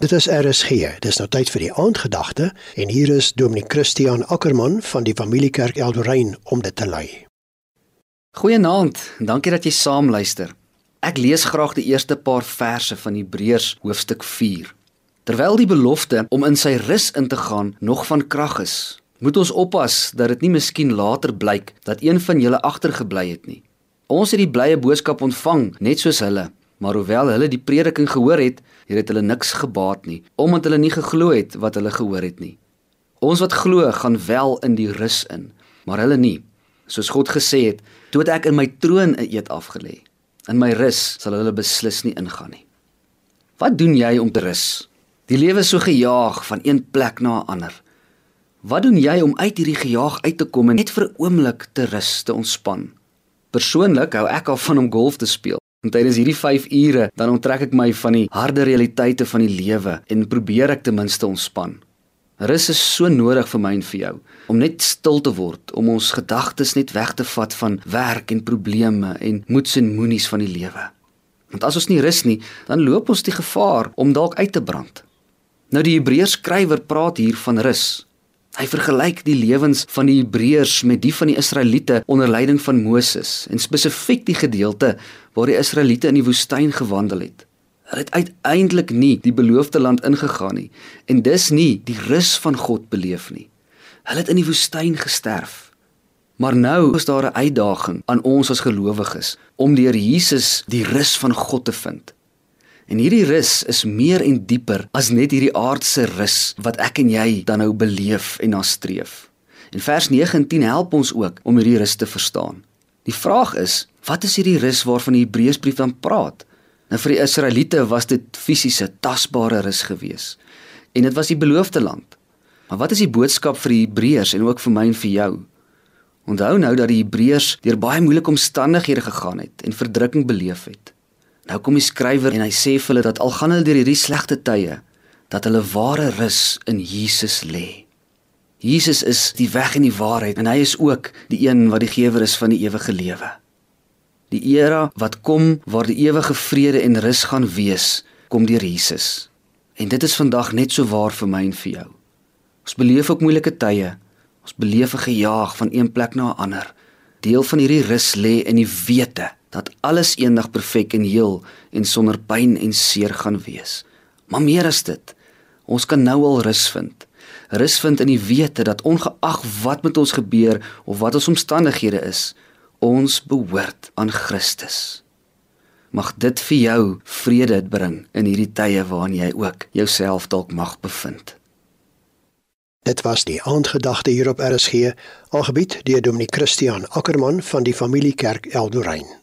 Dit is RSG. Dis nou tyd vir die aandgedagte en hier is Dominee Christian Ackermann van die Familiekerk Eldorein om dit te lei. Goeienaand. Dankie dat jy saam luister. Ek lees graag die eerste paar verse van Hebreërs hoofstuk 4. Terwyl die belofte om in sy rus in te gaan nog van krag is, moet ons oppas dat dit nie miskien later blyk dat een van julle agtergebly het nie. Ons het die blye boodskap ontvang net soos hulle Maar hoewel hulle die prediking gehoor het, het dit hulle niks gebaat nie, omdat hulle nie geglo het wat hulle gehoor het nie. Ons wat glo, gaan wel in die rus in, maar hulle nie. Soos God gesê het, toe ek in my troon 'n eed afgelê. In my rus sal hulle beslis nie ingaan nie. Wat doen jy om te rus? Die lewe is so gejaag van een plek na 'n ander. Wat doen jy om uit hierdie gejaag uit te kom en net vir 'n oomblik te rus, te ontspan? Persoonlik hou ek af van om golf te speel. En tydens hierdie 5 ure dan onttrek ek my van die harde realiteite van die lewe en probeer ek ten minste ontspan. Rus is so nodig vir my en vir jou om net stil te word, om ons gedagtes net weg te vat van werk en probleme en moeds en moenies van die lewe. Want as ons nie rus nie, dan loop ons die gevaar om dalk uit te brand. Nou die Hebreërs skrywer praat hier van rus. Hy vergelyk die lewens van die Hebreërs met die van die Israeliete onder leiding van Moses en spesifiek die gedeelte waar die Israeliete in die woestyn gewandel het. Hulle het uiteindelik nie die beloofde land ingegaan nie en dus nie die rus van God beleef nie. Hulle het in die woestyn gesterf. Maar nou is daar 'n uitdaging aan ons as gelowiges om deur Jesus die rus van God te vind. En hierdie rus is meer en dieper as net hierdie aardse rus wat ek en jy dan nou beleef en nastreef. En vers 19 help ons ook om hierdie rus te verstaan. Die vraag is, wat is hierdie rus waarvan die Hebreërsbrief dan praat? Nou vir die Israeliete was dit fisiese, tasbare rus gewees. En dit was die beloofde land. Maar wat is die boodskap vir die Hebreërs en ook vir my en vir jou? Onthou nou dat die Hebreërs deur baie moeilike omstandighede gegaan het en verdrukking beleef het. Nou kom die skrywer en hy sê vir hulle dat al gaan hulle deur hierdie slegte tye, dat hulle ware rus in Jesus lê. Jesus is die weg en die waarheid en hy is ook die een wat die gewer is van die ewige lewe. Die era wat kom waar die ewige vrede en rus gaan wees, kom deur Jesus. En dit is vandag net so waar vir my en vir jou. Ons beleef ook moeilike tye. Ons beleef 'n gejaag van een plek na 'n ander. Deel van hierdie rus lê in die wete dat alles eendag perfek en heel en sonder pyn en seer gaan wees. Maar meer as dit, ons kan nou al rus vind. Rus vind in die wete dat ongeag wat met ons gebeur of wat ons omstandighede is, ons behoort aan Christus. Mag dit vir jou vrede bring in hierdie tye waarin jy ook jouself dalk mag bevind. Dit was die aandgedagte hier op RSG, aangebied deur Dominee Christian Ackermann van die Familiekerk Eldorein.